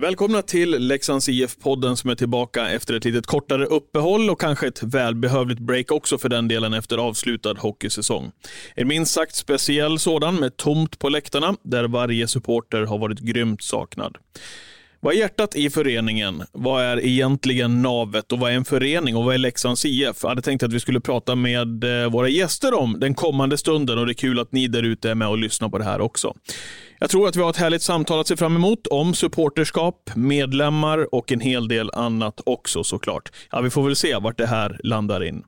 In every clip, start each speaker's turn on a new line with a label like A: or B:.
A: Välkomna till Leksands IF-podden som är tillbaka efter ett litet kortare uppehåll och kanske ett välbehövligt break också för den delen efter avslutad hockeysäsong. En minst sagt speciell sådan med tomt på läktarna där varje supporter har varit grymt saknad. Vad är hjärtat i föreningen? Vad är egentligen navet och vad är en förening och vad är Leksands IF? Jag hade tänkt att vi skulle prata med eh, våra gäster om den kommande stunden och det är kul att ni där ute är med och lyssnar på det här också. Jag tror att vi har ett härligt samtal att se fram emot om supporterskap, medlemmar och en hel del annat också såklart. Ja, vi får väl se vart det här landar in.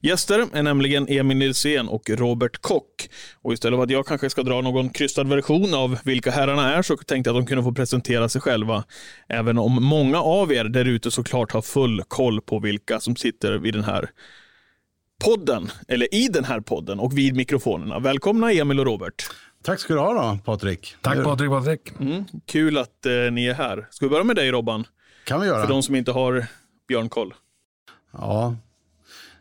A: Gäster är nämligen Emil Nilsén och Robert Kock. Och istället för att jag kanske ska dra någon krystad version av vilka herrarna är så tänkte jag att de kunde få presentera sig själva. Även om många av er där ute såklart har full koll på vilka som sitter vid den här podden, eller i den här podden och vid mikrofonerna. Välkomna Emil och Robert.
B: Tack ska du ha då, Patrik.
C: Tack Patrik, Patrik.
A: Mm, kul att eh, ni är här. Ska vi börja med dig Robban?
B: kan vi göra.
A: För de som inte har björnkoll.
B: Ja,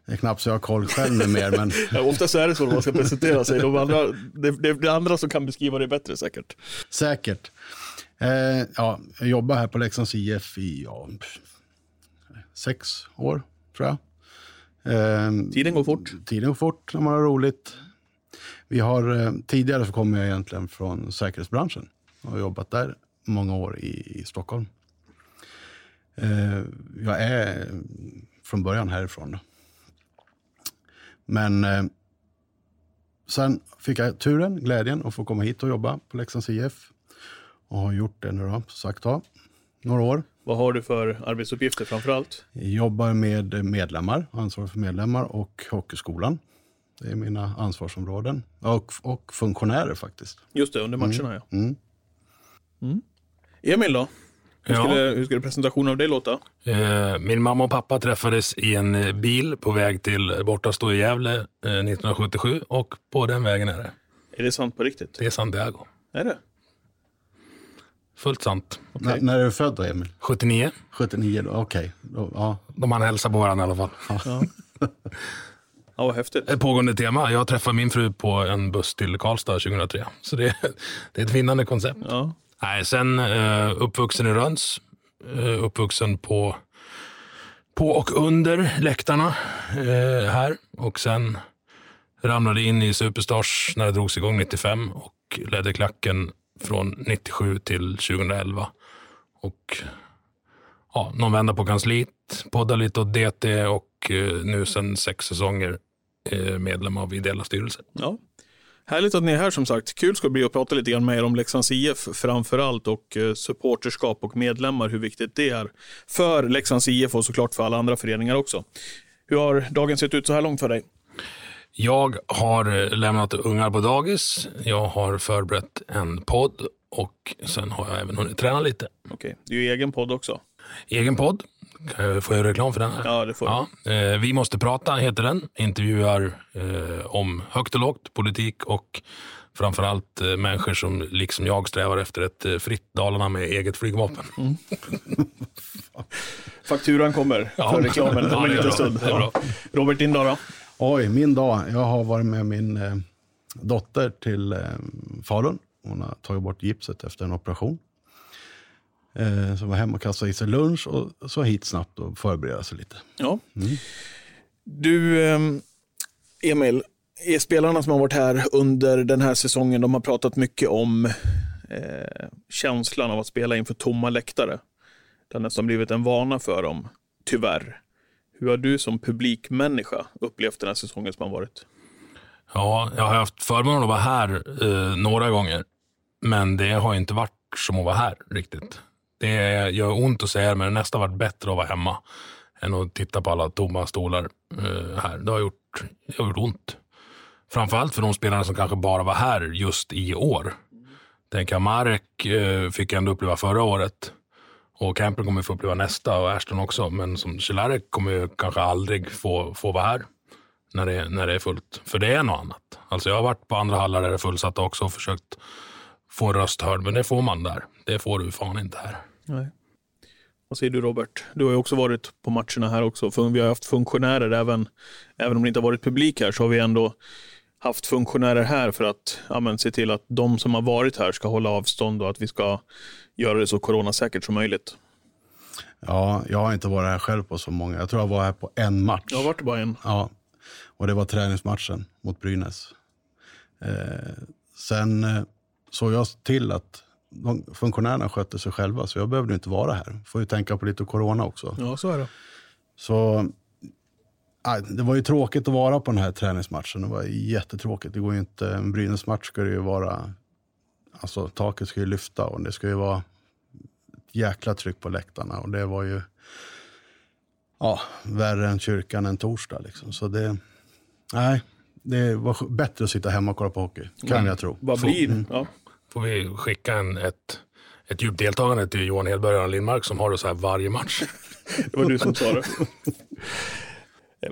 B: det är knappt så jag har koll själv med mer. Men...
A: ja, oftast är det så när man ska presentera sig. De andra, det, det, det andra som kan beskriva det bättre säkert.
B: Säkert. Eh, ja, jag jobbar här på Leksands IF i ja, sex år, tror jag.
A: Eh, tiden går fort.
B: Tiden går fort när man har roligt. Vi har, eh, tidigare så kom jag egentligen från säkerhetsbranschen och har jobbat där många år i, i Stockholm. Eh, jag är från början härifrån. Men eh, sen fick jag turen, glädjen att få komma hit och jobba på Leksands IF. Och har gjort det nu då, sagt var, några år.
A: Vad har du för arbetsuppgifter framför allt?
B: Jag jobbar med medlemmar, ansvarar för medlemmar och hockeyskolan. Det är mina ansvarsområden. Och, och funktionärer faktiskt.
A: Just det, under matcherna mm. ja. Mm. Mm. Emil då? Hur, ja. skulle, hur skulle presentationen av dig låta?
C: Eh, min mamma och pappa träffades i en eh, bil på väg till bortastå i Gävle eh, 1977 och på den vägen är det.
A: Är det sant på riktigt?
C: Det är Santiago.
A: Är det?
C: Fullt sant.
B: Okay. När är du född då, Emil?
C: 79.
B: 79, okej. Okay. Ja.
C: De han hälsa på varandra i alla fall.
A: Ja. Ja, vad häftigt.
C: Ett pågående tema. Jag träffade min fru på en buss till Karlstad 2003. Så det, det är ett vinnande koncept.
A: Ja.
C: Nej, sen uh, uppvuxen i Röns. Uh, uppvuxen på, på och under läktarna uh, här. Och sen ramlade in i Superstars när det drogs igång 95 och ledde klacken från 97 till 2011. Och ja, någon vända på kansliet, poddade lite åt DT och nu sen sex säsonger Eh, medlem av ideella styrelser.
A: Ja. Härligt att ni är här som sagt. Kul ska det bli att prata lite grann med er om Leksands IF framför allt och eh, supporterskap och medlemmar, hur viktigt det är för Leksands IF och såklart för alla andra föreningar också. Hur har dagen sett ut så här långt för dig?
C: Jag har eh, lämnat ungar på dagis. Jag har förberett en podd och sen har jag även hunnit träna lite.
A: Okej, det är ju egen podd också.
C: Egen podd. Får jag reklam för den? Här?
A: Ja, det får
C: ja, eh, Vi måste prata heter den. Intervjuar eh, om högt och lågt, politik och framförallt eh, människor som liksom jag strävar efter ett eh, fritt Dalarna med eget flygvapen. Mm.
A: Fakturan kommer ja. för reklamen om en liten stund. Ja. Robert, din dag då?
B: Oj, min dag. Jag har varit med min eh, dotter till eh, Falun. Hon har tagit bort gipset efter en operation. Eh, som var hemma och kastade i sig lunch och så hit snabbt och förbereda sig lite.
A: Ja. Mm. Du, eh, Emil, är spelarna som har varit här under den här säsongen, de har pratat mycket om eh, känslan av att spela inför tomma läktare. Det har nästan blivit en vana för dem, tyvärr. Hur har du som publikmänniska upplevt den här säsongen som har varit?
C: Ja, jag har haft förmånen att vara här eh, några gånger, men det har inte varit som att vara här riktigt. Det gör ont att säga det, men det har nästan varit bättre att vara hemma än att titta på alla tomma stolar uh, här. Det har, gjort, det har gjort ont. Framförallt för de spelarna som kanske bara var här just i år. Tänk att Marek uh, fick ändå uppleva förra året. Och Camper kommer få uppleva nästa och Ashton också. Men som Celarek kommer ju kanske aldrig få, få vara här när det, när det är fullt. För det är något annat. Alltså jag har varit på andra hallar där det är fullsatta också och försökt få röst hörd. Men det får man där. Det får du fan inte här.
A: Nej. Vad säger du Robert? Du har ju också varit på matcherna här också. Vi har haft funktionärer även, även om det inte har varit publik här så har vi ändå haft funktionärer här för att ja, men, se till att de som har varit här ska hålla avstånd och att vi ska göra det så coronasäkert som möjligt.
B: Ja, jag har inte varit här själv på så många. Jag tror jag var här på en match.
A: Jag har varit bara en.
B: Ja, och det var träningsmatchen mot Brynäs. Eh, sen eh, såg jag till att de, funktionärerna skötte sig själva, så jag behövde inte vara här. Får ju tänka på lite corona också.
A: Ja, så är det.
B: Så det var ju tråkigt att vara på den här träningsmatchen. Det var jättetråkigt. Det går ju inte, en Brynäs-match ska det ju vara, alltså taket ska ju lyfta och det ska ju vara ett jäkla tryck på läktarna. Och det var ju ja, värre än kyrkan en torsdag. Liksom. Så det, nej, det var bättre att sitta hemma och kolla på hockey, kan mm. jag tro.
A: Vad blir mm. ja.
C: Får vi skicka en, ett, ett djupt deltagande till Johan Hedberg och Lindmark som har det så här varje match.
A: det var du som sa det.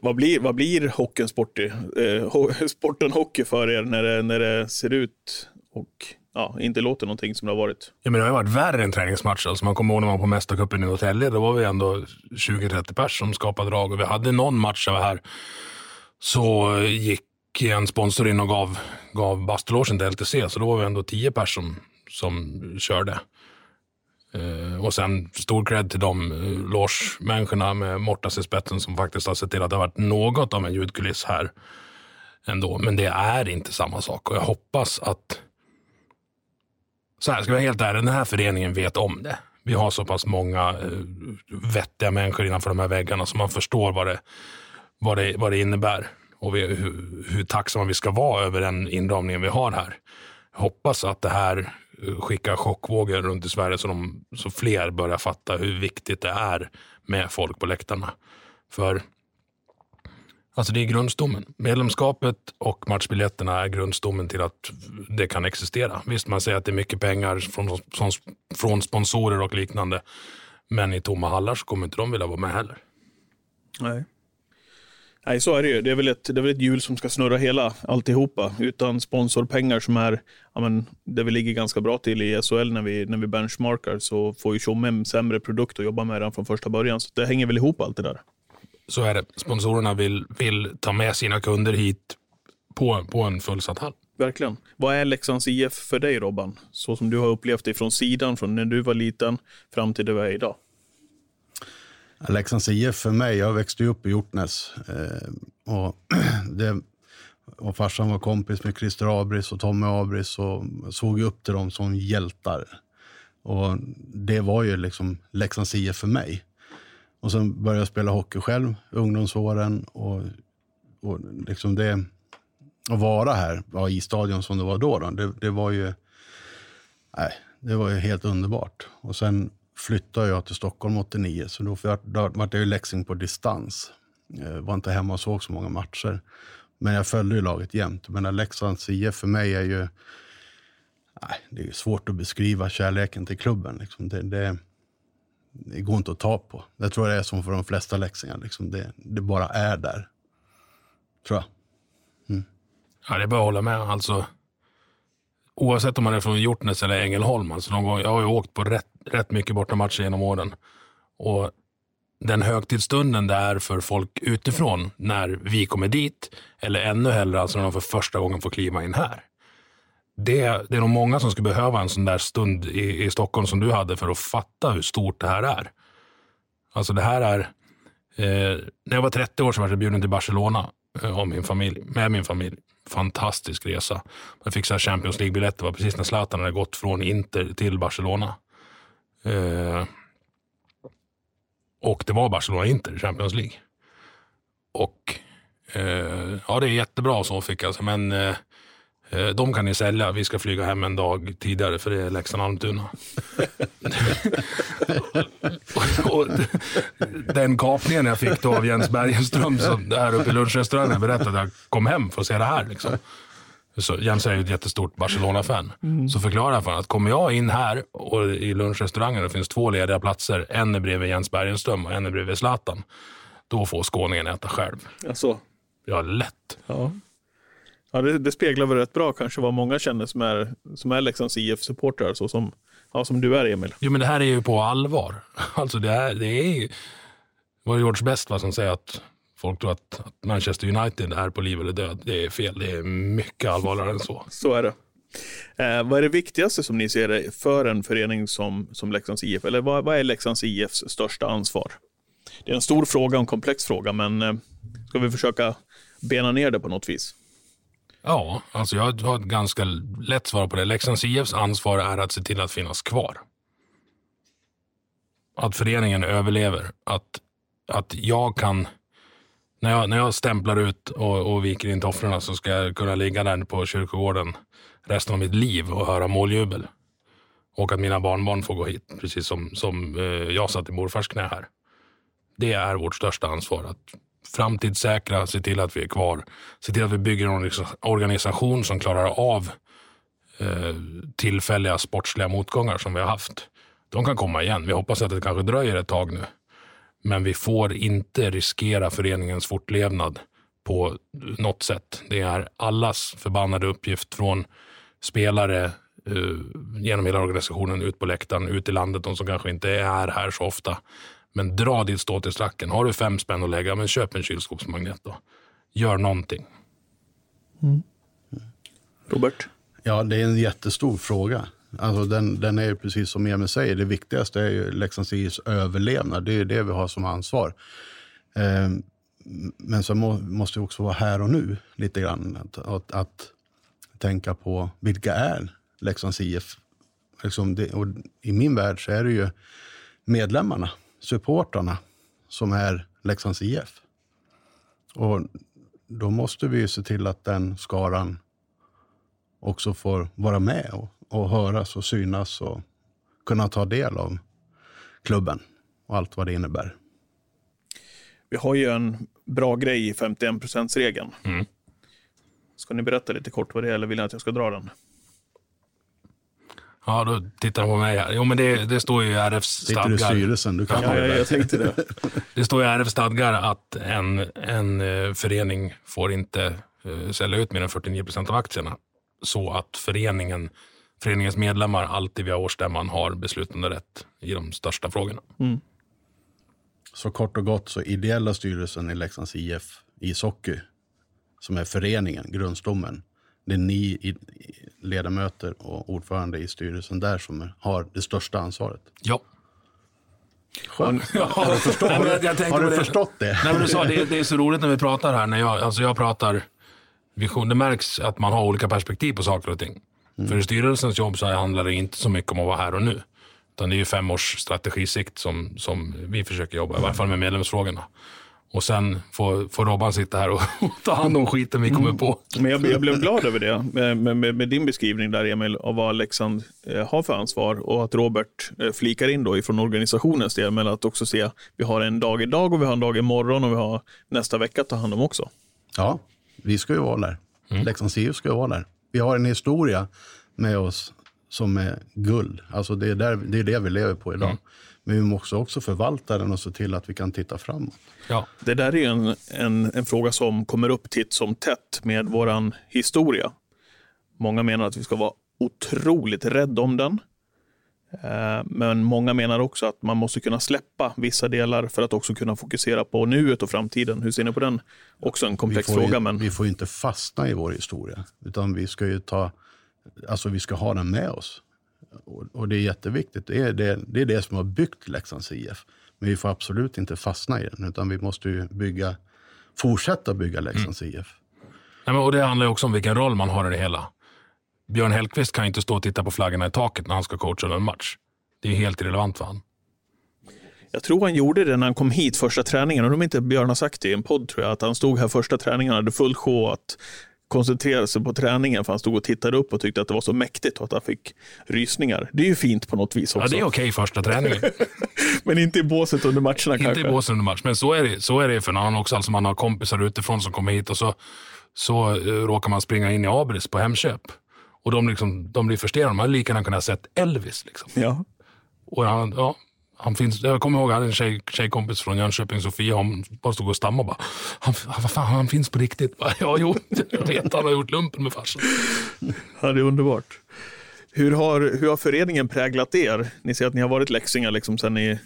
A: Vad blir, vad blir hockeyn sport, eh, sporten hockey för er när det, när det ser ut och ja, inte låter någonting som det har varit?
C: Ja, men det har varit värre än träningsmatcher. Alltså man kommer ihåg när man var på Mästarcupen i Norrtälje. Då var vi ändå 20-30 pers som skapade drag. Och vi hade någon match där här så gick en sponsor in och gav, gav Bastulogen till LTC. Så då var vi ändå tio pers som, som körde. Uh, och sen stor cred till de uh, loge-människorna med Mortas i spetsen som faktiskt har sett till att det har varit något av en ljudkuliss här ändå. Men det är inte samma sak och jag hoppas att så här, ska vi vara helt ärlig, den här föreningen vet om det. Vi har så pass många uh, vettiga människor innanför de här väggarna så man förstår vad det, vad det, vad det innebär och vi, hur, hur tacksamma vi ska vara över den inramningen vi har här. Jag hoppas att det här eh, skickar chockvågor runt i Sverige så, de, så fler börjar fatta hur viktigt det är med folk på läktarna. För alltså det är grundstommen. Medlemskapet och matchbiljetterna är grundstommen till att det kan existera. Visst, man säger att det är mycket pengar från, från, från sponsorer och liknande. Men i tomma hallar så kommer inte de vilja vara med heller.
A: Nej. Nej, så är det ju. Det är väl ett, det är väl ett hjul som ska snurra hela alltihopa. Utan sponsorpengar som är, ja, men, där vi ligger ganska bra till i SHL när vi, när vi benchmarkar så får ju Tjomme en sämre produkt att jobba med redan från första början. Så det hänger väl ihop allt det där.
C: Så är det. Sponsorerna vill, vill ta med sina kunder hit på, på en fullsatt hall.
A: Verkligen. Vad är Leksands IF för dig Robban? Så som du har upplevt det från sidan, från när du var liten fram till det du är idag.
B: Leksands IF för mig, jag växte upp i Hjortnäs. Eh, och, det, och farsan var kompis med Christer Abris och Tommy Abris och såg upp till dem som hjältar. Och det var ju liksom Leksands IF för mig. Och sen började jag spela hockey själv, ungdomsåren. Och, och liksom det, att vara här ja, i stadion som det var då, då det, det, var ju nej, det var ju helt underbart. Och sen flyttade jag till Stockholm 89, så då var jag i Leksing på distans. Jag var inte hemma och såg så många matcher. Men jag följde ju laget jämt. Men Leksands IF för mig är ju... Nej, det är svårt att beskriva kärleken till klubben. Liksom. Det, det, det, går inte att ta på. Det tror det är som för de flesta leksingar. Liksom. Det, det, bara är där. Tror jag.
C: Mm. Ja, det är bara att hålla med. Alltså, oavsett om man är från Hjortnäs eller Ängelholm. Alltså någon gång, jag har ju åkt på rätt, rätt mycket bortamatcher genom åren. Och den högtidsstunden det är för folk utifrån när vi kommer dit, eller ännu hellre alltså när de för första gången får kliva in här. Det, det är nog många som skulle behöva en sån där stund i, i Stockholm som du hade för att fatta hur stort det här är. Alltså det här är... Eh, när jag var 30 år så var jag bjuden till Barcelona eh, min familj, med min familj fantastisk resa. Jag fick så Champions League-biljetter, det var precis när Zlatan hade gått från Inter till Barcelona. Eh, och det var Barcelona-Inter i Champions League. Och eh, ja, det är jättebra så fick jag, men eh, eh, de kan ni sälja. Vi ska flyga hem en dag tidigare för det är Leksand-Almtuna. den kapningen jag fick då av Jens Bergenström som här uppe i lunchrestaurangen berättade att jag kom hem för att se det här. Liksom. Så Jens är ju ett jättestort Barcelona-fan. Mm. Så förklarar jag för honom att kommer jag in här och i lunchrestaurangen det finns två lediga platser, en är bredvid Jens Bergenström och en är bredvid Zlatan. Då får skåningen äta själv.
A: Alltså.
C: Ja, lätt.
A: Ja. Ja, det, det, speglar väl rätt bra kanske vad många känner som är, som är Leksands IF-supportrar, så som, ja, som du är Emil.
C: Jo, men det här är ju på allvar. Alltså det, är, det är ju, var George Best va, som säger att Folk tror att, att Manchester United är på liv eller död. Det är fel. Det är mycket allvarligare än så.
A: Så är det. Eh, vad är det viktigaste som ni ser det för en förening som, som Leksands IF? Eller vad, vad är Leksands IFs största ansvar? Det är en stor fråga och en komplex fråga, men eh, ska vi försöka bena ner det på något vis?
C: Ja, alltså jag har ett ganska lätt svar på det. Leksands IFs ansvar är att se till att finnas kvar. Att föreningen överlever. Att, att jag kan... När jag, när jag stämplar ut och, och viker in tofflorna så ska jag kunna ligga där på kyrkogården resten av mitt liv och höra måljubel. Och att mina barnbarn får gå hit, precis som, som eh, jag satt i morfars knä här. Det är vårt största ansvar. Att framtidssäkra, se till att vi är kvar. Se till att vi bygger en organisation som klarar av eh, tillfälliga sportsliga motgångar som vi har haft. De kan komma igen. Vi hoppas att det kanske dröjer ett tag nu. Men vi får inte riskera föreningens fortlevnad på något sätt. Det är allas förbannade uppgift från spelare uh, genom hela organisationen, ut på läktaren, ut i landet, de som kanske inte är här så ofta. Men dra ditt stå till stracken. Har du fem spänn att lägga, men köp en kylskåpsmagnet då. Gör någonting.
A: Mm. Robert?
B: Ja, det är en jättestor fråga. Alltså den, den är precis som Emil säger, det viktigaste är ju Leksands IFs överlevnad. Det är det vi har som ansvar. Eh, men så må, måste vi också vara här och nu lite grann. Att, att, att tänka på vilka är Leksands IF? Liksom det, I min värld så är det ju medlemmarna, supportrarna som är Leksands IF. Och då måste vi se till att den skaran också får vara med och, och höras och synas och kunna ta del av klubben och allt vad det innebär.
A: Vi har ju en bra grej i 51 regeln
C: mm.
A: Ska ni berätta lite kort vad det är eller vill ni att jag ska dra den?
C: Ja, då tittar de på mig här. Jo, men det, det står ju i RFs stadgar. Sitter
B: du i styrelsen? Du kan
A: ja, ja, jag tänkte det.
C: det står i RFs stadgar att en, en uh, förening får inte uh, sälja ut mer än 49 procent av aktierna. Så att föreningen, föreningens medlemmar alltid via årsstämman har beslutande rätt i de största frågorna.
A: Mm.
B: Så kort och gott så ideella styrelsen i Leksands IF ishockey som är föreningen, grundstommen. Det är ni ledamöter och ordförande i styrelsen där som har det största ansvaret.
C: Ja.
B: Skönt. Har du förstått, Nej, har du förstått det?
C: Nej, men du sa, det, det är så roligt när vi pratar här. När jag, alltså jag pratar vision. Det märks att man har olika perspektiv på saker och ting. Mm. För i styrelsens jobb så handlar det inte så mycket om att vara här och nu. Utan det är ju fem års strategisikt som, som vi försöker jobba, i varje fall med medlemsfrågorna. Och sen får, får Robban sitta här och, ta hand om skiten vi kommer på.
A: Mm. Men jag, jag, blev glad över det, med, med, med, din beskrivning där Emil, av vad Leksand eh, har för ansvar och att Robert eh, flikar in då ifrån organisationens del, men att också se, vi har en dag idag och vi har en dag imorgon och vi har nästa vecka att ta hand om också.
B: Ja, vi ska ju vara där. Mm. Leksands IF ska ju vara där. Vi har en historia med oss som är guld. Alltså det är, där, det, är det vi lever på idag. Mm. Men vi måste också förvalta den och se till att vi kan titta framåt.
A: Ja. Det där är en, en, en fråga som kommer upp titt som tätt med vår historia. Många menar att vi ska vara otroligt rädda om den. Eh, men många menar också att man måste kunna släppa vissa delar för att också kunna fokusera på nuet och framtiden. Hur ser ni på den? Också en komplex fråga.
B: Ju,
A: men...
B: Vi får inte fastna i vår historia, utan vi ska ju ta, alltså vi ska ha den med oss. Och, och det är jätteviktigt. Det är det, det är det som har byggt Leksands IF. Men vi får absolut inte fastna i den, utan vi måste ju bygga, fortsätta bygga Leksands mm. IF.
C: Ja, men, och det handlar också om vilken roll man har i det hela. Björn Hellkvist kan inte stå och titta på flaggorna i taket när han ska coacha en match. Det är helt irrelevant för honom.
A: Jag tror han gjorde det när han kom hit första träningen. Och om inte Björn har sagt det i en podd tror jag, att han stod här första träningen och hade full sjå att koncentrera sig på träningen för han stod och tittade upp och tyckte att det var så mäktigt och att han fick rysningar. Det är ju fint på något vis också.
C: Ja, det är okej okay första träningen.
A: men inte i båset under matcherna
C: inte
A: kanske.
C: Inte i båset under match, men så är det, så är det för någon också. Alltså man har kompisar utifrån som kommer hit och så, så uh, råkar man springa in i Abris på Hemköp. Och de, liksom, de blir frustrerade. De hade lika gärna kunnat ha sett Elvis. Liksom.
A: Ja.
C: Och han, ja, han finns, jag kommer ihåg, jag hade en tjej, tjejkompis från Jönköping, Sofia, hon bara stod och stammade. Bara, han, vad fan, han finns på riktigt. Bara, ja, jo, jag vet, han har gjort lumpen med farsan.
A: Ja, det är underbart. Hur har, hur har föreningen präglat er? Ni ser att ni har varit läxingar liksom sen ni,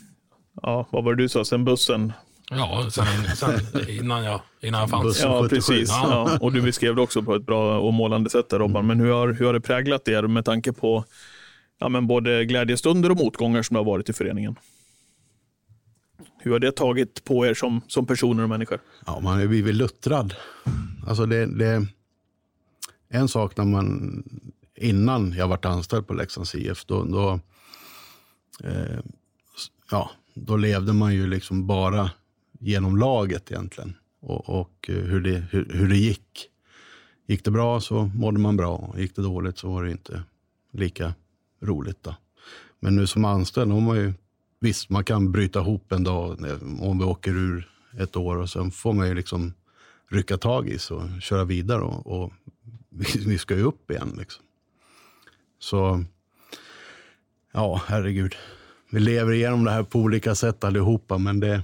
A: ja, vad var det du sa, sen bussen
C: Ja, sen, sen innan, jag, innan jag fanns.
B: Bussen
A: Ja,
B: 77.
A: precis.
C: Ja.
A: Ja. Och du beskrev det också på ett bra och målande sätt där, Robban. Men hur har, hur har det präglat er med tanke på ja, men både glädjestunder och motgångar som det har varit i föreningen? Hur har det tagit på er som, som personer och människor?
B: Ja, man har blivit luttrad. Alltså det, det en sak när man, innan jag varit anställd på Leksands IF, då, då, eh, ja, då levde man ju liksom bara genom laget egentligen. Och, och eh, hur, det, hur, hur det gick. Gick det bra så mådde man bra. Gick det dåligt så var det inte lika roligt. Då. Men nu som anställd, har man ju, visst man kan bryta ihop en dag om vi åker ur ett år och sen får man ju liksom rycka tag i och köra vidare och, och vi, vi ska ju upp igen. Liksom. Så, ja herregud. Vi lever igenom det här på olika sätt allihopa men det,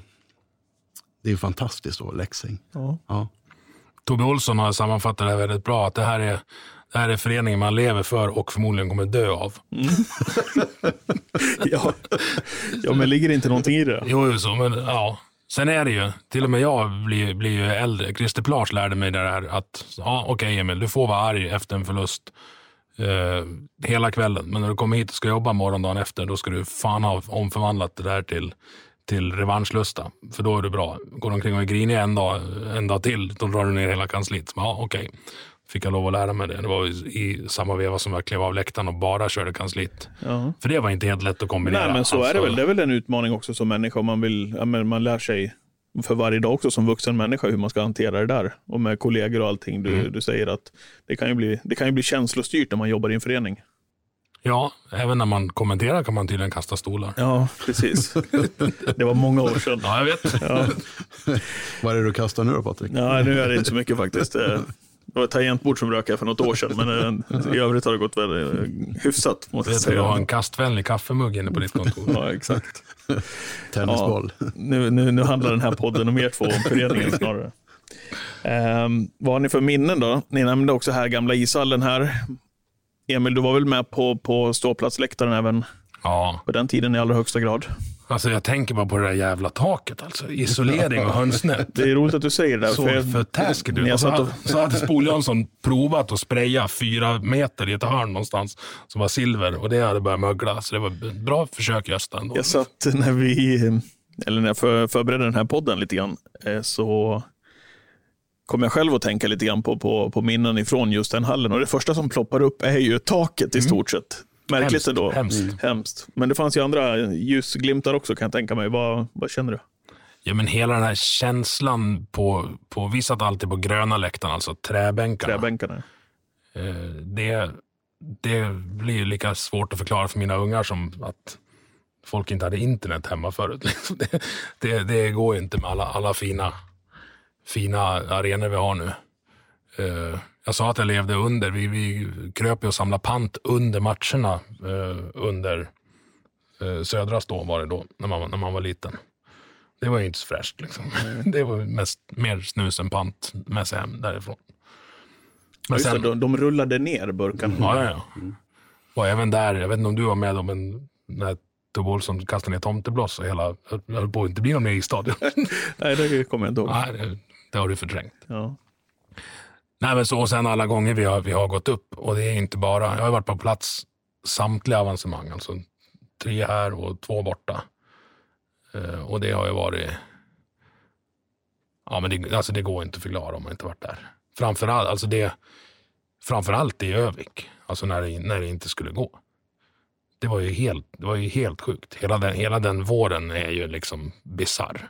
B: det är fantastiskt vara Leksing.
A: Ja.
B: Ja.
C: Tobbe Olsson har sammanfattat det här väldigt bra. Att det här är, det här är föreningen man lever för och förmodligen kommer dö av.
A: Ja. ja, men ligger det inte någonting i det?
C: Jo, så, men ja. Sen är det ju, till och med jag blir, blir ju äldre. Christer Plars lärde mig det där att, ja okej Emil, du får vara arg efter en förlust eh, hela kvällen. Men när du kommer hit och ska jobba morgondagen efter, då ska du fan ha omförvandlat det där till, till revanschlusta. För då är du bra. Går omkring och är grinig en dag, en dag till, då drar du ner hela kansliet. Ja, okej. Fick jag lov att lära mig det. Det var i, samma veva som jag klev av läktaren och bara körde kansliet.
A: Ja.
C: För det var inte helt lätt att kombinera.
A: Nej, men så är det
C: Alltså,
A: väl. Det är väl en utmaning också som människa. Man, vill, man lär sig för varje dag också som vuxen människa hur man ska hantera det där. Och med kollegor och allting. Du,
C: Mm.
A: du säger att det kan, ju bli, det kan ju bli känslostyrt när man jobbar i en förening.
C: Ja, även när man kommenterar kan man tydligen kasta stolar.
A: Ja, precis. det var många år sedan.
C: Ja, jag vet.
A: Ja.
B: Vad är det du kastar nu då Patrik?
A: Ja, nu är det inte så mycket faktiskt. Eh, Det var ett tangentbord som rök här för något år sedan, men eh, i övrigt har det gått väldigt eh, hyfsat. Måste jag
C: Vet du, du har
A: säga.
C: en kastvänlig kaffemugg inne på ditt kontor.
A: Ja, exakt.
B: Tennisboll.
A: Nu, nu, nu handlar den här podden om er två, om föreningen snarare. Um, vad har ni för minnen då? Ni nämnde också här gamla ishallen här. Emil, du var väl med på, på ståplatsläktaren även
C: Ja,
A: på den tiden i allra högsta grad?
C: alltså jag tänker bara på det där jävla taket. Alltså. Isolering och hönsnät.
A: Det är roligt att du säger det. där,
C: Så
A: för
C: för taskigt ut. Och så, hade, så hade Spol-Jansson provat att spraya fyra meter i ett hörn någonstans som var silver och det hade börjat mögla. Så det var ett bra försök Gösta. ändå.
A: Jag satt när vi, eller när jag för, förberedde den här podden lite grann, eh, så kom jag själv att tänka lite grann på, på, på minnen ifrån just den hallen. Och det första som ploppar upp är ju taket i stort sett. Märkligt
C: Hemskt,
A: ändå.
C: hemskt.
A: Hemskt. Men det fanns ju andra ljusglimtar också kan jag tänka mig. Vad, vad känner du?
C: Ja, men hela den här känslan på, på vi satt alltid på gröna läktaren, alltså träbänkarna.
A: Träbänkarna.
C: Eh, det, det blir lika svårt att förklara för mina ungar som att folk inte hade internet hemma förut. Det, det, det går ju inte med alla, alla fina, fina arenor vi har nu. Eh, jag sa att jag levde under. Vi, vi kröp ju och samlade pant under matcherna eh, under eh, Södras då var det då, när man, när man var liten. Det var ju inte så fräscht. Liksom. Det var mest mer snus än pant med sig hem därifrån. Men sen-
A: de, de rullade ner burkarna.
C: Ja, ja, ja. Och även där, jag vet inte om du var med då, men när Tobbe Olsson kastade ner tomtebloss och hela, jag höll på att inte bli någon mer i stadion.
A: Nej, det kommer jag inte ihåg.
C: Nej, det, har du förträngt.
A: Ja.
C: Nej, men så, och sen alla gånger vi har, vi har gått upp, och det är inte bara, jag har varit på plats samtliga avancemang, alltså tre här och två borta. Eh, och det har ju varit, ja men det, alltså det går inte att förklara om man inte varit där. Framförallt, alltså det, framförallt i Övik, alltså när det, när det inte skulle gå. Det var ju helt, det var ju helt sjukt. Hela den, hela den våren är ju liksom bizarr.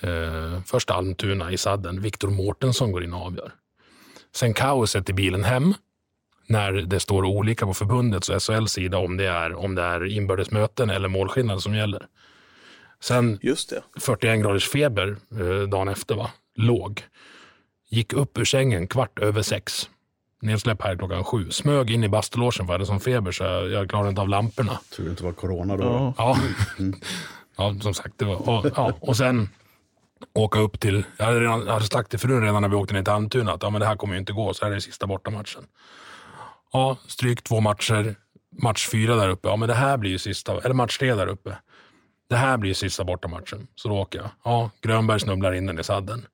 C: Eh, först Almtuna i sadden. Viktor Mårtensson går in och avgör. Sen kaoset i bilen hem. När det står olika på förbundets och SHLs sida om det är, om det är inbördes möten eller målskillnad som gäller. Sen
A: Just det.
C: 41 graders feber eh, dagen efter, va? låg. Gick upp ur sängen kvart över sex. Nedsläpp här klockan sju. Smög in i bastulåsen för jag hade sån feber så jag, jag klarade inte av lamporna.
B: Tror det inte var corona då?
A: Ja.
C: Ja, ja som sagt. Det var, och, ja, och sen åka upp till... Jag hade, redan, jag hade sagt till frun redan när vi åkte ner till Almtuna att ja, men det här kommer ju inte gå, så här är det sista bortamatchen. Ja, stryk två matcher. Match fyra där uppe. Ja, men det här blir ju sista, eller match tre där uppe. det här blir sista bortamatchen. Så då åker jag. Ja, Grönberg snubblar in den i sadden.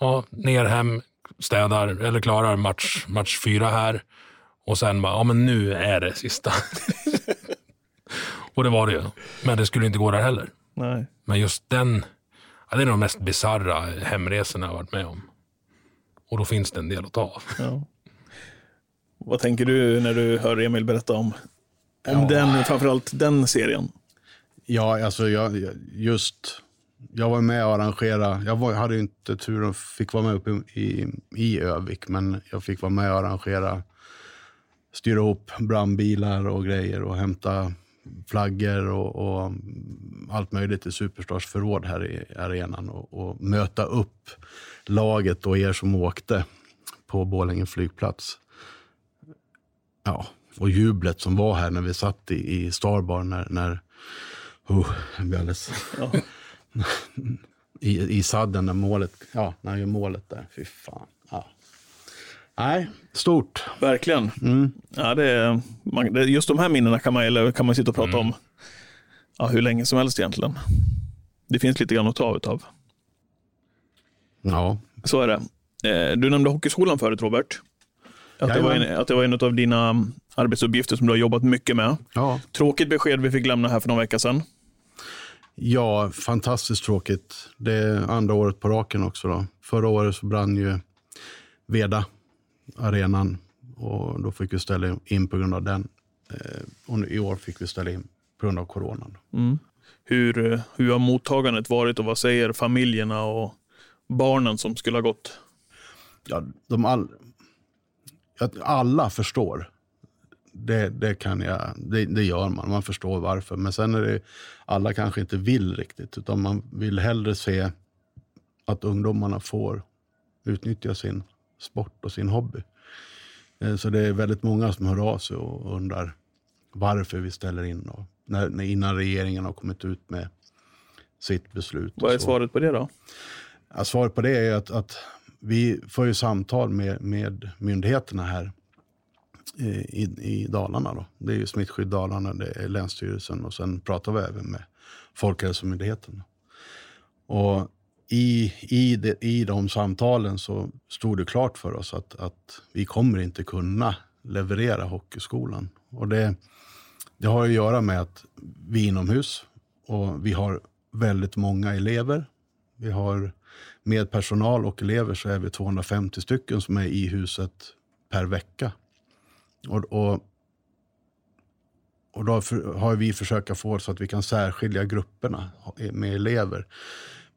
C: Ja, ner hem, städar eller klarar match, match fyra här. Och sen bara, ja men nu är det sista. och det var det ju. Men det skulle inte gå där heller.
A: Nej.
C: Men just den, ja, det är de mest bisarra hemresorna jag har varit med om. Och då finns det en del att ta av.
A: Ja. Vad tänker du när du hör Emil berätta om, om
B: Ja.
A: den, framförallt den serien?
B: Ja, alltså jag, just... Jag var med och arrangera. Jag var, hade inte turen fick vara med uppe i, i Övik, men jag fick vara med och arrangera, styra ihop brandbilar och grejer och hämta flaggor och, och allt möjligt i Superstars förråd här i arenan och, och möta upp laget och er som åkte på Borlänge flygplats. Ja, och jublet som var här när vi satt i, i Starbar när, när oh, jag blir alldeles...
A: Ja.
B: I, I sadden när målet, ja, när han gör målet där. Fy fan. Nej, stort.
A: Verkligen. Ja, det är, man, det, just de här minnena kan man, eller kan man sitta och prata om ja, hur länge som helst egentligen. Det finns lite grann att ta utav.
B: Ja,
A: Så är det. Eh, Du nämnde hockeyskolan förut, Robert. Att det, var en, att det var en av dina mm, arbetsuppgifter som du har jobbat mycket med.
B: ja.
A: Tråkigt besked vi fick lämna här för någon vecka sedan.
B: ja, fantastiskt tråkigt. Det är andra året på raken också. Då. Förra året så brann ju Veda, arenan. Och då fick vi ställa in på grund av den. Eh, Och nu- i år fick vi ställa in på grund av coronan.
A: Hur, eh, hur har mottagandet varit och vad säger familjerna och barnen som skulle ha gått?
B: ja, de all, alla förstår. Det, det, kan jag, det, det gör man, man förstår varför. Men sen är det, alla kanske inte vill riktigt, utan man vill hellre se att ungdomarna får utnyttja sin sport och sin hobby. Eh, Så det är väldigt många som hör av sig och undrar varför vi ställer in. Och när, innan regeringen har kommit ut med sitt beslut.
A: Vad är svaret på det då?
B: Ja, svaret på det är att, att vi får ju samtal med, med myndigheterna här eh, i, i Dalarna. Då. Det är ju Smittskydd Dalarna, det är Länsstyrelsen och sen pratar vi även med Folkhälsomyndigheten. Och i, i, de, I de samtalen så stod det klart för oss att, att vi kommer inte kunna leverera hockeyskolan. Och det, det har att göra med att vi är inomhus och vi har väldigt många elever. Vi har med personal och elever så är vi 250 stycken som är i huset per vecka. Och, och, och då har vi försökt få så att vi kan särskilja grupperna med elever.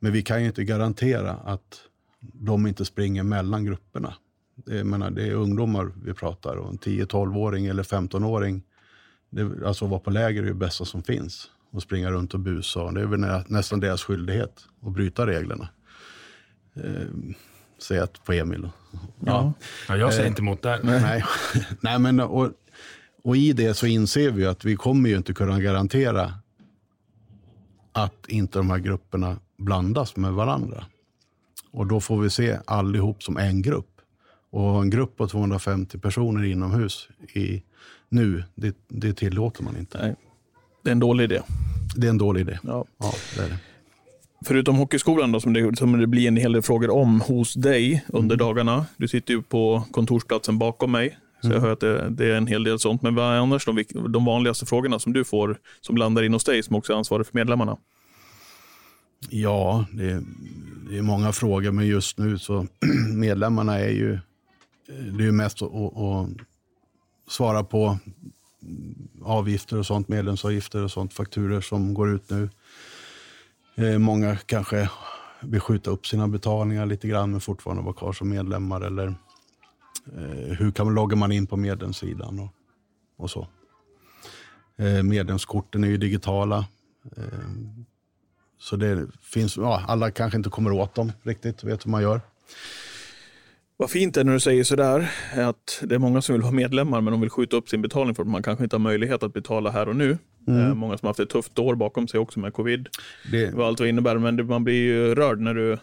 B: Men vi kan ju inte garantera att de inte springer mellan grupperna. Det, jag menar, det är ungdomar vi pratar om. En 10-12-åring eller 15-åring. Det, alltså att vara på läger är det bästa som finns. Och springa runt och busa. Det är väl nä, nästan deras skyldighet att bryta reglerna. Eh, säger jag på Emil.
A: Ja.
C: Ja, jag säger inte emot där.
B: Nej. Nej, men och, och i det så inser vi att vi kommer ju inte kunna garantera att inte de här grupperna blandas med varandra. Och då får vi se allihop som en grupp. Och en grupp på 250 personer inomhus i, nu, det, det tillåter man inte.
A: Nej, det är en dålig idé.
B: Det är en dålig idé.
A: Ja.
B: Ja, det är det.
A: Förutom hockeyskolan då, som det, som det blir en hel del frågor om hos dig under dagarna. Du sitter ju på kontorsplatsen bakom mig. Så jag hör att det, det är en hel del sånt. Men vad är annars de, de vanligaste frågorna som du får som landar in hos dig som också är ansvarig för medlemmarna?
B: Ja, det är, det är många frågor, men just nu så medlemmarna är ju, det är ju mest att, att, att svara på avgifter och sånt, medlemsavgifter och sånt, fakturer som går ut nu. Eh, Många kanske vill skjuta upp sina betalningar lite grann, men fortfarande vara kvar som medlemmar. Eller eh, hur kan man, loggar man in på medlemssidan och, och så. Eh, medlemskorten är ju digitala. Eh, så det finns, ja, alla kanske inte kommer åt dem riktigt, vet hur man gör.
A: Vad fint det är när du säger sådär, är att det är många som vill vara medlemmar men de vill skjuta upp sin betalning för att man kanske inte har möjlighet att betala här och nu. Eh, Många som har haft ett tufft år bakom sig också med covid.
B: Det,
A: Vad allt vad innebär, men man blir ju rörd när du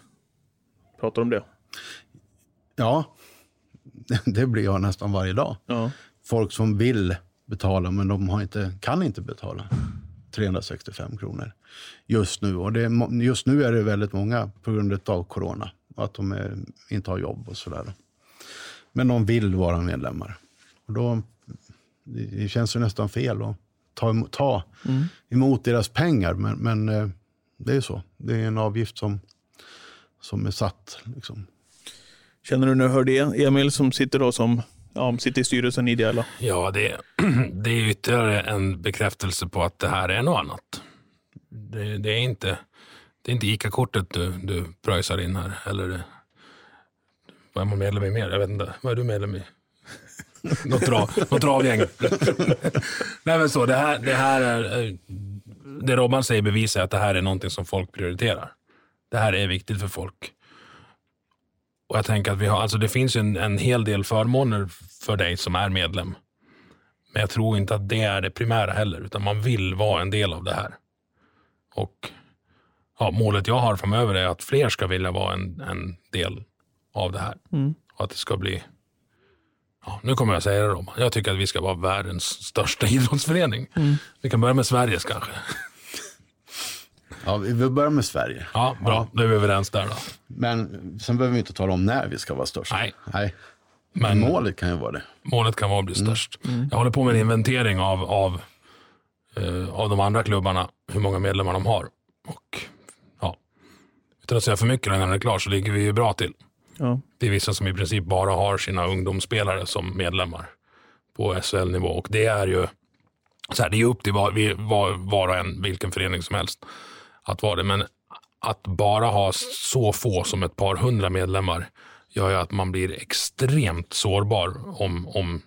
A: pratar om det.
B: ja, det blir jag nästan varje dag.
A: Ja.
B: Folk som vill betala, men de har inte, kan inte betala. 365 kronor just nu. Och det just nu är det väldigt många på grund av corona. Att de är, inte har jobb och sådär. Men de vill vara medlemmar. Och då, det känns ju nästan fel att ta, ta mm. emot deras pengar. Men, men eh, det är så. Det är en avgift som, som är satt. Liksom.
A: Känner du när du hör det, Emil, som sitter, då som, ja, sitter i styrelsen i Ideella?
C: Ja, det, det är ytterligare en bekräftelse på att det här är något annat. Det, det är inte, det är inte ICA-kortet du, du pröjsar in här. Eller vad är man medlem i mer? Jag vet inte. Vad är du medlem i? något, något travgäng. Nej men så, det här, det här är, eh, det Robban säger bevisar att det här är någonting som folk prioriterar. Det här är viktigt för folk. Och jag tänker att vi har, alltså det finns en, en hel del förmåner för dig som är medlem. Men jag tror inte att det är det primära heller, utan man vill vara en del av det här. Och ja, målet jag har framöver är att fler ska vilja vara en, en del av det här. Mm. Och att det ska bli Ja, nu kommer jag säga det Robban. Jag tycker att vi ska vara världens största idrottsförening. Mm. Vi kan börja med Sveriges kanske.
B: Ja, vi börjar med Sverige.
C: Ja, bra. Ja. Då är vi överens där då.
B: Men sen behöver vi inte tala om när vi ska vara störst.
C: Nej.
B: Nej. Men målet kan ju vara det.
C: Målet kan vara att bli mm. störst. Mm. Jag håller på med en inventering av, av, uh, av de andra klubbarna, hur många medlemmar de har. Och ja, utan att säga för mycket innan det är klart så ligger vi ju bra till. Ja. Det är vissa som i princip bara har sina ungdomsspelare som medlemmar på SHL-nivå. Och det är ju så här, det är upp till var, var, var och en, vilken förening som helst, att vara det. Men att bara ha så få som ett par hundra medlemmar gör ju att man blir extremt sårbar om, om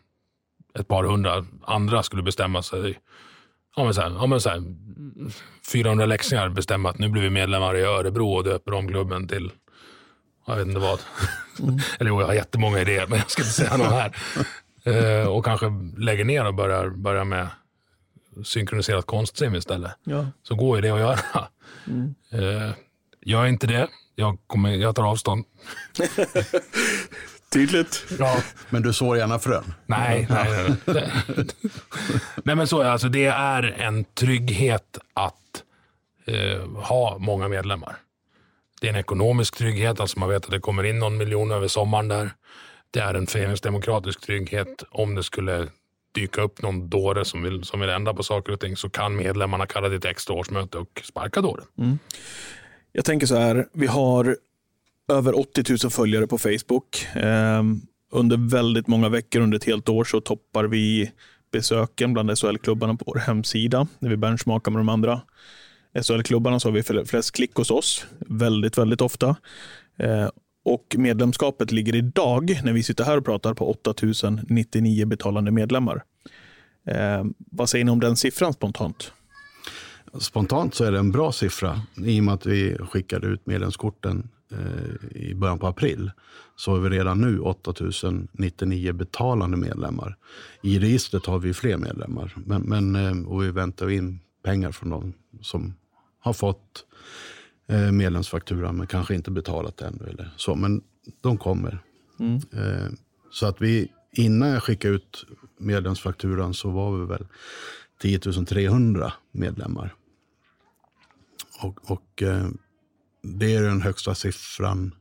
C: ett par hundra andra skulle bestämma sig. Ja, men så här, ja, men så här, 400 läxingar bestämma att nu blir vi medlemmar i Örebro och döper om klubben till jag vet inte vad. Mm. Eller jo, jag har jättemånga idéer, men jag ska inte säga någon här. Uh, och kanske lägger ner och börjar, börjar med synkroniserat konstsim istället. Ja. Så går ju det att göra. Mm. Uh, gör inte det. Jag, kommer, jag tar avstånd.
A: Tydligt.
B: Ja. Men du sår gärna frön?
C: Nej, nej, nej. nej men så är alltså, det är en trygghet att uh, ha många medlemmar. Det är en ekonomisk trygghet, alltså man vet att det kommer in någon miljon över sommaren där. Det är en föreningsdemokratisk trygghet. Om det skulle dyka upp någon dåre som vill, som vill ändra på saker och ting så kan medlemmarna kalla det ett extra årsmöte och sparka dåren. Mm.
A: Jag tänker så här, vi har över 80 000 följare på Facebook. Eh, under väldigt många veckor, under ett helt år, så toppar vi besöken bland SHL-klubbarna på vår hemsida när vi benchmarkar med de andra SHL-klubbarna så har vi flest klick hos oss, väldigt, väldigt ofta. Eh, och medlemskapet ligger idag, när vi sitter här och pratar, på 8099 betalande medlemmar. Eh, vad säger ni om den siffran spontant?
B: Spontant så är det en bra siffra. I och med att vi skickade ut medlemskorten eh, i början på april så har vi redan nu 8099 betalande medlemmar. I registret har vi fler medlemmar. Men, men, eh, och vi väntar in pengar från dem som har fått eh, medlemsfaktura men kanske inte betalat ännu. Eller så. Men de kommer. Mm. Eh, så att vi, innan jag skickade ut medlemsfakturan så var vi väl 10 300 medlemmar. Och, och eh, det är den högsta siffran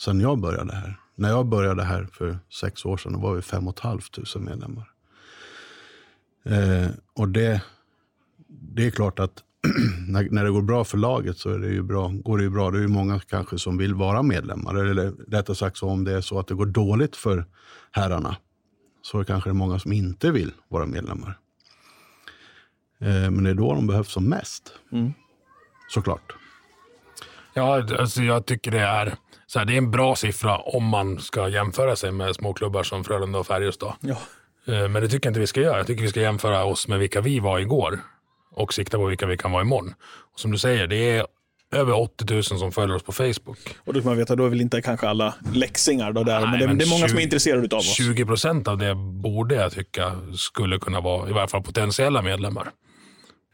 B: sen jag började här. När jag började här för sex år sedan var vi 5 500 medlemmar. Eh, och det, det är klart att när, när det går bra för laget så är det ju bra, går det ju bra. Det är ju många kanske som vill vara medlemmar. Eller rättare sagt, så om det är så att det går dåligt för herrarna så är det kanske många som inte vill vara medlemmar. Eh, men det är då de behövs som mest. Mm. Såklart.
C: Ja, alltså jag tycker det är, så här, det är en bra siffra om man ska jämföra sig med småklubbar som Frölunda och Färjestad. Ja. Eh, men det tycker jag inte vi ska göra. Jag tycker vi ska jämföra oss med vilka vi var igår och sikta på vilka vi kan vara imorgon. Och som du säger, det är över 80 000 som följer oss på Facebook.
A: Och då ska man veta, då är väl inte kanske alla läxingar då där, Nej, men, det, men det, är många 20, som är intresserade av oss.
C: 20 procent av det borde jag tycka skulle kunna vara i varje fall potentiella medlemmar.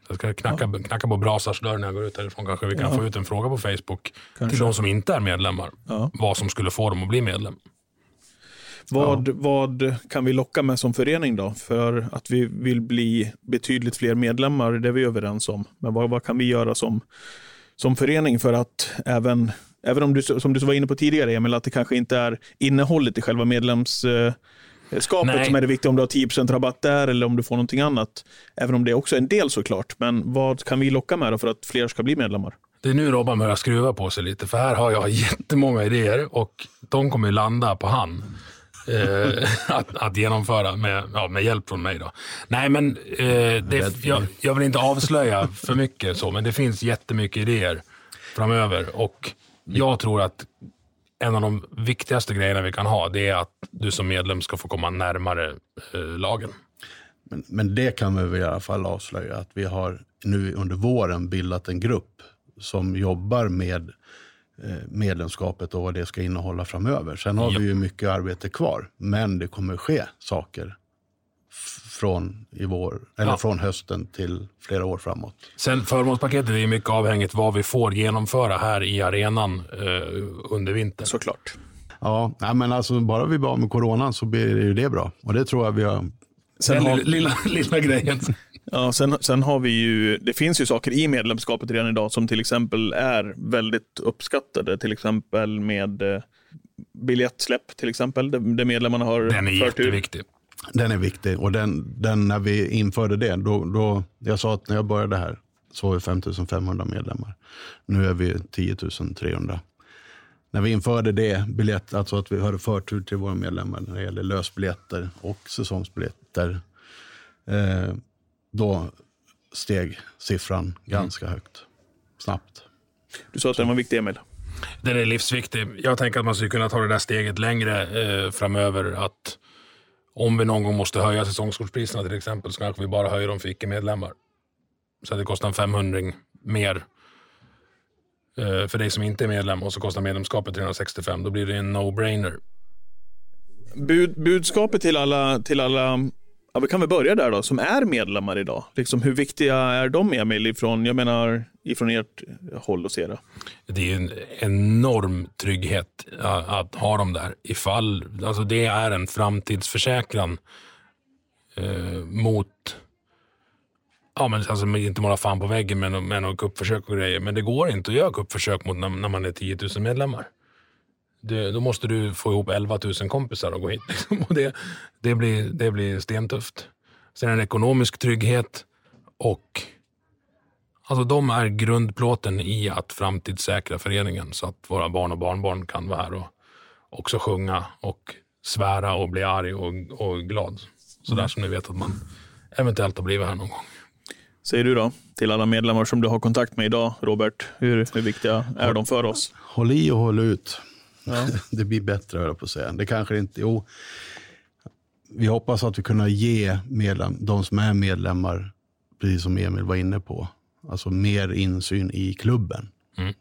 C: Jag ska knacka, ja. knacka på Brasars dörr när jag går ut härifrån. Kanske vi kan ja. få ut en fråga på Facebook kanske. till de som inte är medlemmar. Ja. Vad som skulle få dem att bli medlem.
A: Vad, ja. vad kan vi locka med som förening då? För att vi vill bli betydligt fler medlemmar, det är vi överens om. Men vad, vad kan vi göra som, som förening för att även, även om du, som du var inne på tidigare Emil, att det kanske inte är innehållet i själva medlems skapet Nej. som är det viktiga, om du har 10 rabatt där eller om du får någonting annat. Även om det också är en del såklart. Men vad kan vi locka med för att fler ska bli medlemmar?
C: Det är nu Robban börjar skruva på sig lite, för här har jag jättemånga idéer och de kommer landa på han. Eh, att, att, genomföra med, ja, med hjälp från mig. Då. Nej, men eh, det, jag, jag, vill inte avslöja för mycket, så, men det finns jättemycket idéer framöver. Och jag tror att en av de viktigaste grejerna vi kan ha, det är att du som medlem ska få komma närmare eh, lagen.
B: Men, men det kan vi väl i alla fall avslöja, att vi har nu under våren bildat en grupp som jobbar med medlemskapet och vad det ska innehålla framöver. Sen har ja. vi ju mycket arbete kvar, men det kommer ske saker från, i vår, eller ja. från hösten till flera år framåt.
C: Sen förmånspaketet är mycket avhängigt vad vi får genomföra här i arenan eh, under vintern.
A: Såklart.
B: Ja, men alltså bara vi blir av med coronan så blir det ju det bra. Och det tror jag vi har...
C: Sen har... Lilla, lilla grejen.
A: Ja, sen, sen har vi ju, det finns ju saker i medlemskapet redan idag som till exempel är väldigt uppskattade. Till exempel med eh, biljettsläpp till exempel, där medlemmarna har
C: Den är jätteviktig.
B: Den är viktig och den, den, när vi införde det, då, då, jag sa att när jag började här så var vi 5500 medlemmar. Nu är vi 10 300. När vi införde det, biljett, alltså att vi hade förtur till våra medlemmar när det gäller lösbiljetter och säsongsbiljetter, eh, då steg siffran ganska mm. högt, snabbt.
A: Du sa att den var viktig, Emil.
C: Den är livsviktig. Jag tänker att man skulle kunna ta det där steget längre eh, framöver. Att om vi någon gång måste höja säsongskortspriserna till exempel så kanske vi bara höjer dem för icke-medlemmar. Så att det kostar en 500 mer eh, för dig som inte är medlem och så kostar medlemskapet 365. Då blir det en no-brainer.
A: Bud, budskapet till alla, till alla Ja, vi kan väl börja där då, som är medlemmar idag. Liksom, hur viktiga är de, Emil, ifrån, jag menar, ifrån ert håll att se det?
C: Det är en enorm trygghet att ha dem där. Ifall, alltså det är en framtidsförsäkran eh, mot Ja, men alltså inte måla fan på väggen med, med några kuppförsök och grejer. Men det går inte att göra kuppförsök mot när, när man är 10 000 medlemmar det, då måste du få ihop 11 000 kompisar och gå hit. Liksom. Och det, det, blir, det blir stentufft. Sen det ekonomisk trygghet och alltså de är grundplåten i att framtidssäkra föreningen så att våra barn och barnbarn kan vara här och också sjunga och svära och bli arg och, och glad. Sådär mm. som ni vet att man eventuellt har blivit här någon gång.
A: Säger du då, till alla medlemmar som du har kontakt med idag, Robert, hur, hur viktiga är håll, de för oss?
B: Håll i och håll ut. Ja. det blir bättre, höll jag på att säga. Det kanske inte... Jo, vi hoppas att vi kunna ge medlem, de som är medlemmar, precis som Emil var inne på, alltså mer insyn i klubben. Mm.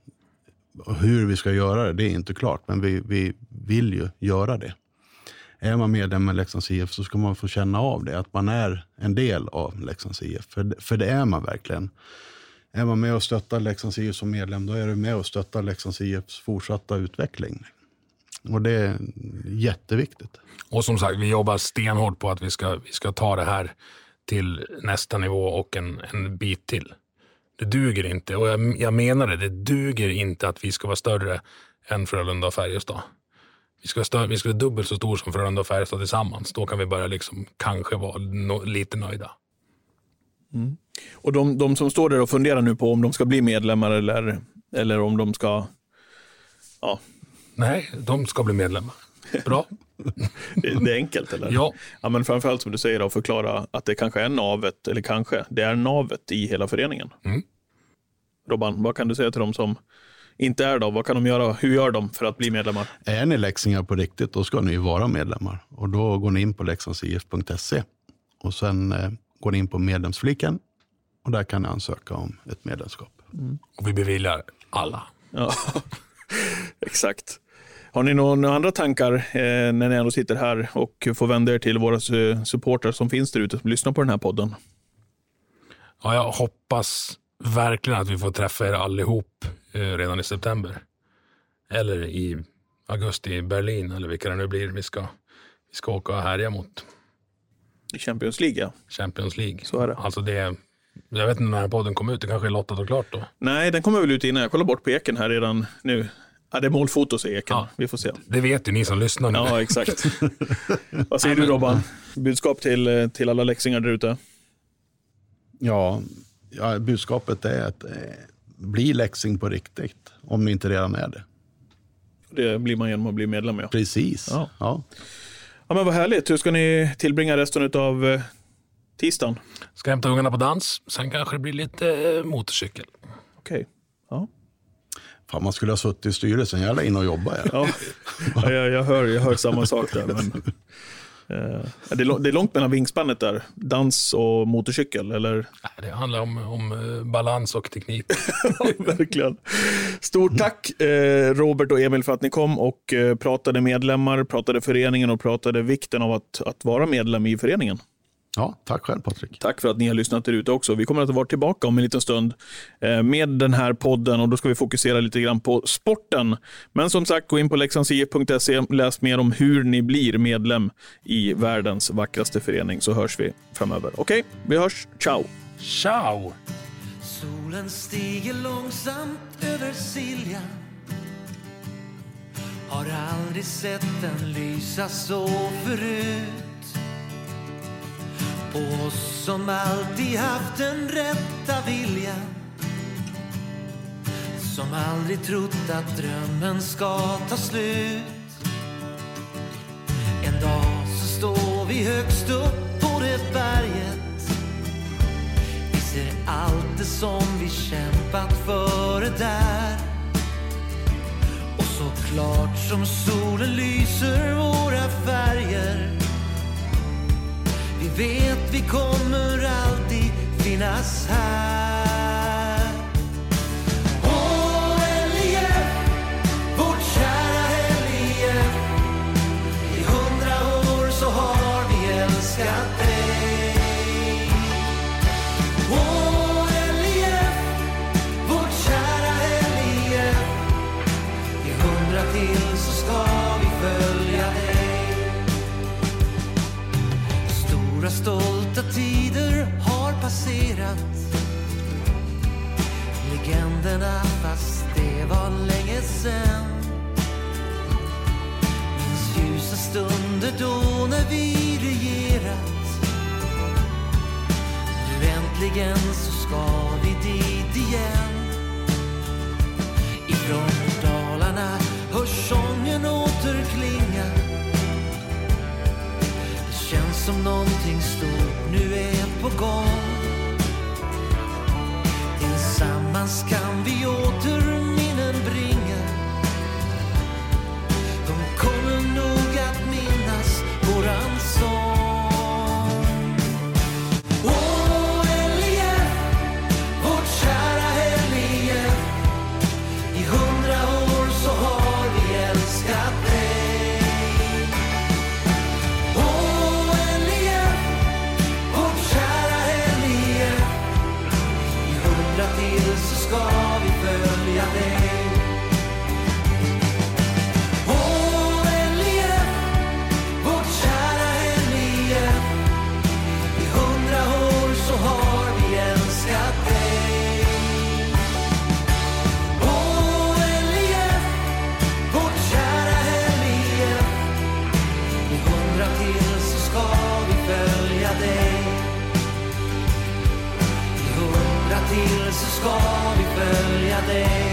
B: Hur vi ska göra det, det är inte klart, men vi, vi vill ju göra det. Är man medlem i Leksands IF så ska man få känna av det, att man är en del av Leksands IF. För, för det är man verkligen. Är man med och stöttar Leksands IF som medlem, då är du med och stöttar Leksands IFs fortsatta utveckling. Och det är jätteviktigt.
C: Och som sagt, vi jobbar stenhårt på att vi ska, vi ska ta det här till nästa nivå och en, en bit till. Det duger inte, och jag, jag menar det, det duger inte att vi ska vara större än Frölunda och Färjestad. Vi ska, större, vi ska vara dubbelt så stor som Frölunda och Färjestad tillsammans. Då kan vi börja liksom kanske vara no, lite nöjda.
A: Mm. Och de, de, som står där och funderar nu på om de ska bli medlemmar eller, eller om de ska... Ja.
C: Nej, de ska bli medlemmar. Bra.
A: det, är enkelt eller?
C: Ja.
A: ja men framförallt som du säger, att förklara att det kanske är navet, eller kanske, det är navet i hela föreningen. Mm. Robban, vad kan du säga till dem som inte är då? Vad kan de göra? Hur gör de för att bli medlemmar?
B: Är ni läxingar på riktigt, då ska ni vara medlemmar. Och då går ni in på leksandsif.se och sen eh, går in på medlemsfliken och där kan ni ansöka om ett medlemskap.
C: Mm. Och vi beviljar alla.
A: Ja, exakt. Har ni några andra tankar eh, när ni ändå sitter här och får vända er till våra supportrar som finns där ute som lyssnar på den här podden?
C: Ja, jag hoppas verkligen att vi får träffa er allihop eh, redan i september. Eller i augusti i Berlin eller vilka det nu blir vi ska vi ska åka och härja mot
A: Champions League, ja.
C: Champions League.
A: Så är det.
C: Alltså det, jag vet inte när podden kom ut, det kanske är lottat och klart då.
A: Nej, den kommer väl ut innan. Jag kollar bort på Eken här redan nu. Ja, det är målfoto, säger Eken.
C: Ja.
A: Vi får se.
C: Det vet ju ni som lyssnar nu.
A: Ja, exakt. Vad säger du Robban? Budskap till, till alla läxingar där ute?
B: Ja, ja, budskapet är att eh, bli läxing på riktigt, om ni inte redan är det.
A: Det blir man genom att bli medlem, ja.
B: Precis.
A: Ja.
B: Ja.
A: Ja, men vad härligt. Hur ska ni tillbringa resten av eh, tisdagen?
C: Ska hämta ungarna på dans, sen kanske det blir lite eh, motorcykel.
A: Okej. Ja.
B: Fan, man skulle ha suttit i styrelsen. Jag är inne och jobbar. Jag.
A: Ja, ja jag, jag, hör, jag hör samma sak där. Men, det, är, lång- det är långt mellan vingspannet där. Dans och motorcykel, eller?
C: Det handlar om, om eh, balans och teknik.
A: Verkligen. Stort tack eh, Robert och Emil för att ni kom och eh, pratade medlemmar, pratade föreningen och pratade vikten av att, att vara medlem i föreningen.
B: Ja, tack själv Patrik.
A: Tack för att ni har lyssnat där ute också. Vi kommer att vara tillbaka om en liten stund eh, med den här podden och då ska vi fokusera lite grann på sporten. Men som sagt, gå in på leksandsif.se, läs mer om hur ni blir medlem i världens vackraste förening så hörs vi framöver. Okej, vi hörs. Ciao!
C: Ciao!
D: Solen stiger långsamt över Siljan Har aldrig sett den lysa så förut på oss som alltid haft den rätta viljan. Som aldrig trott att drömmen ska ta slut. En dag så står vi högst upp på det berget. Vi ser allt det som vi kämpat för där. Och så klart som solen lyser våra färger vet vi kommer alltid finnas här. Var länge sen. Minns ljusa stunder då när vi regerat. Nu äntligen så ska vi dit igen. Ifrån Dalarna hörs sången återklinga Det känns som någonting stort nu är på gång. Tillsammans kan ska vi följa dig.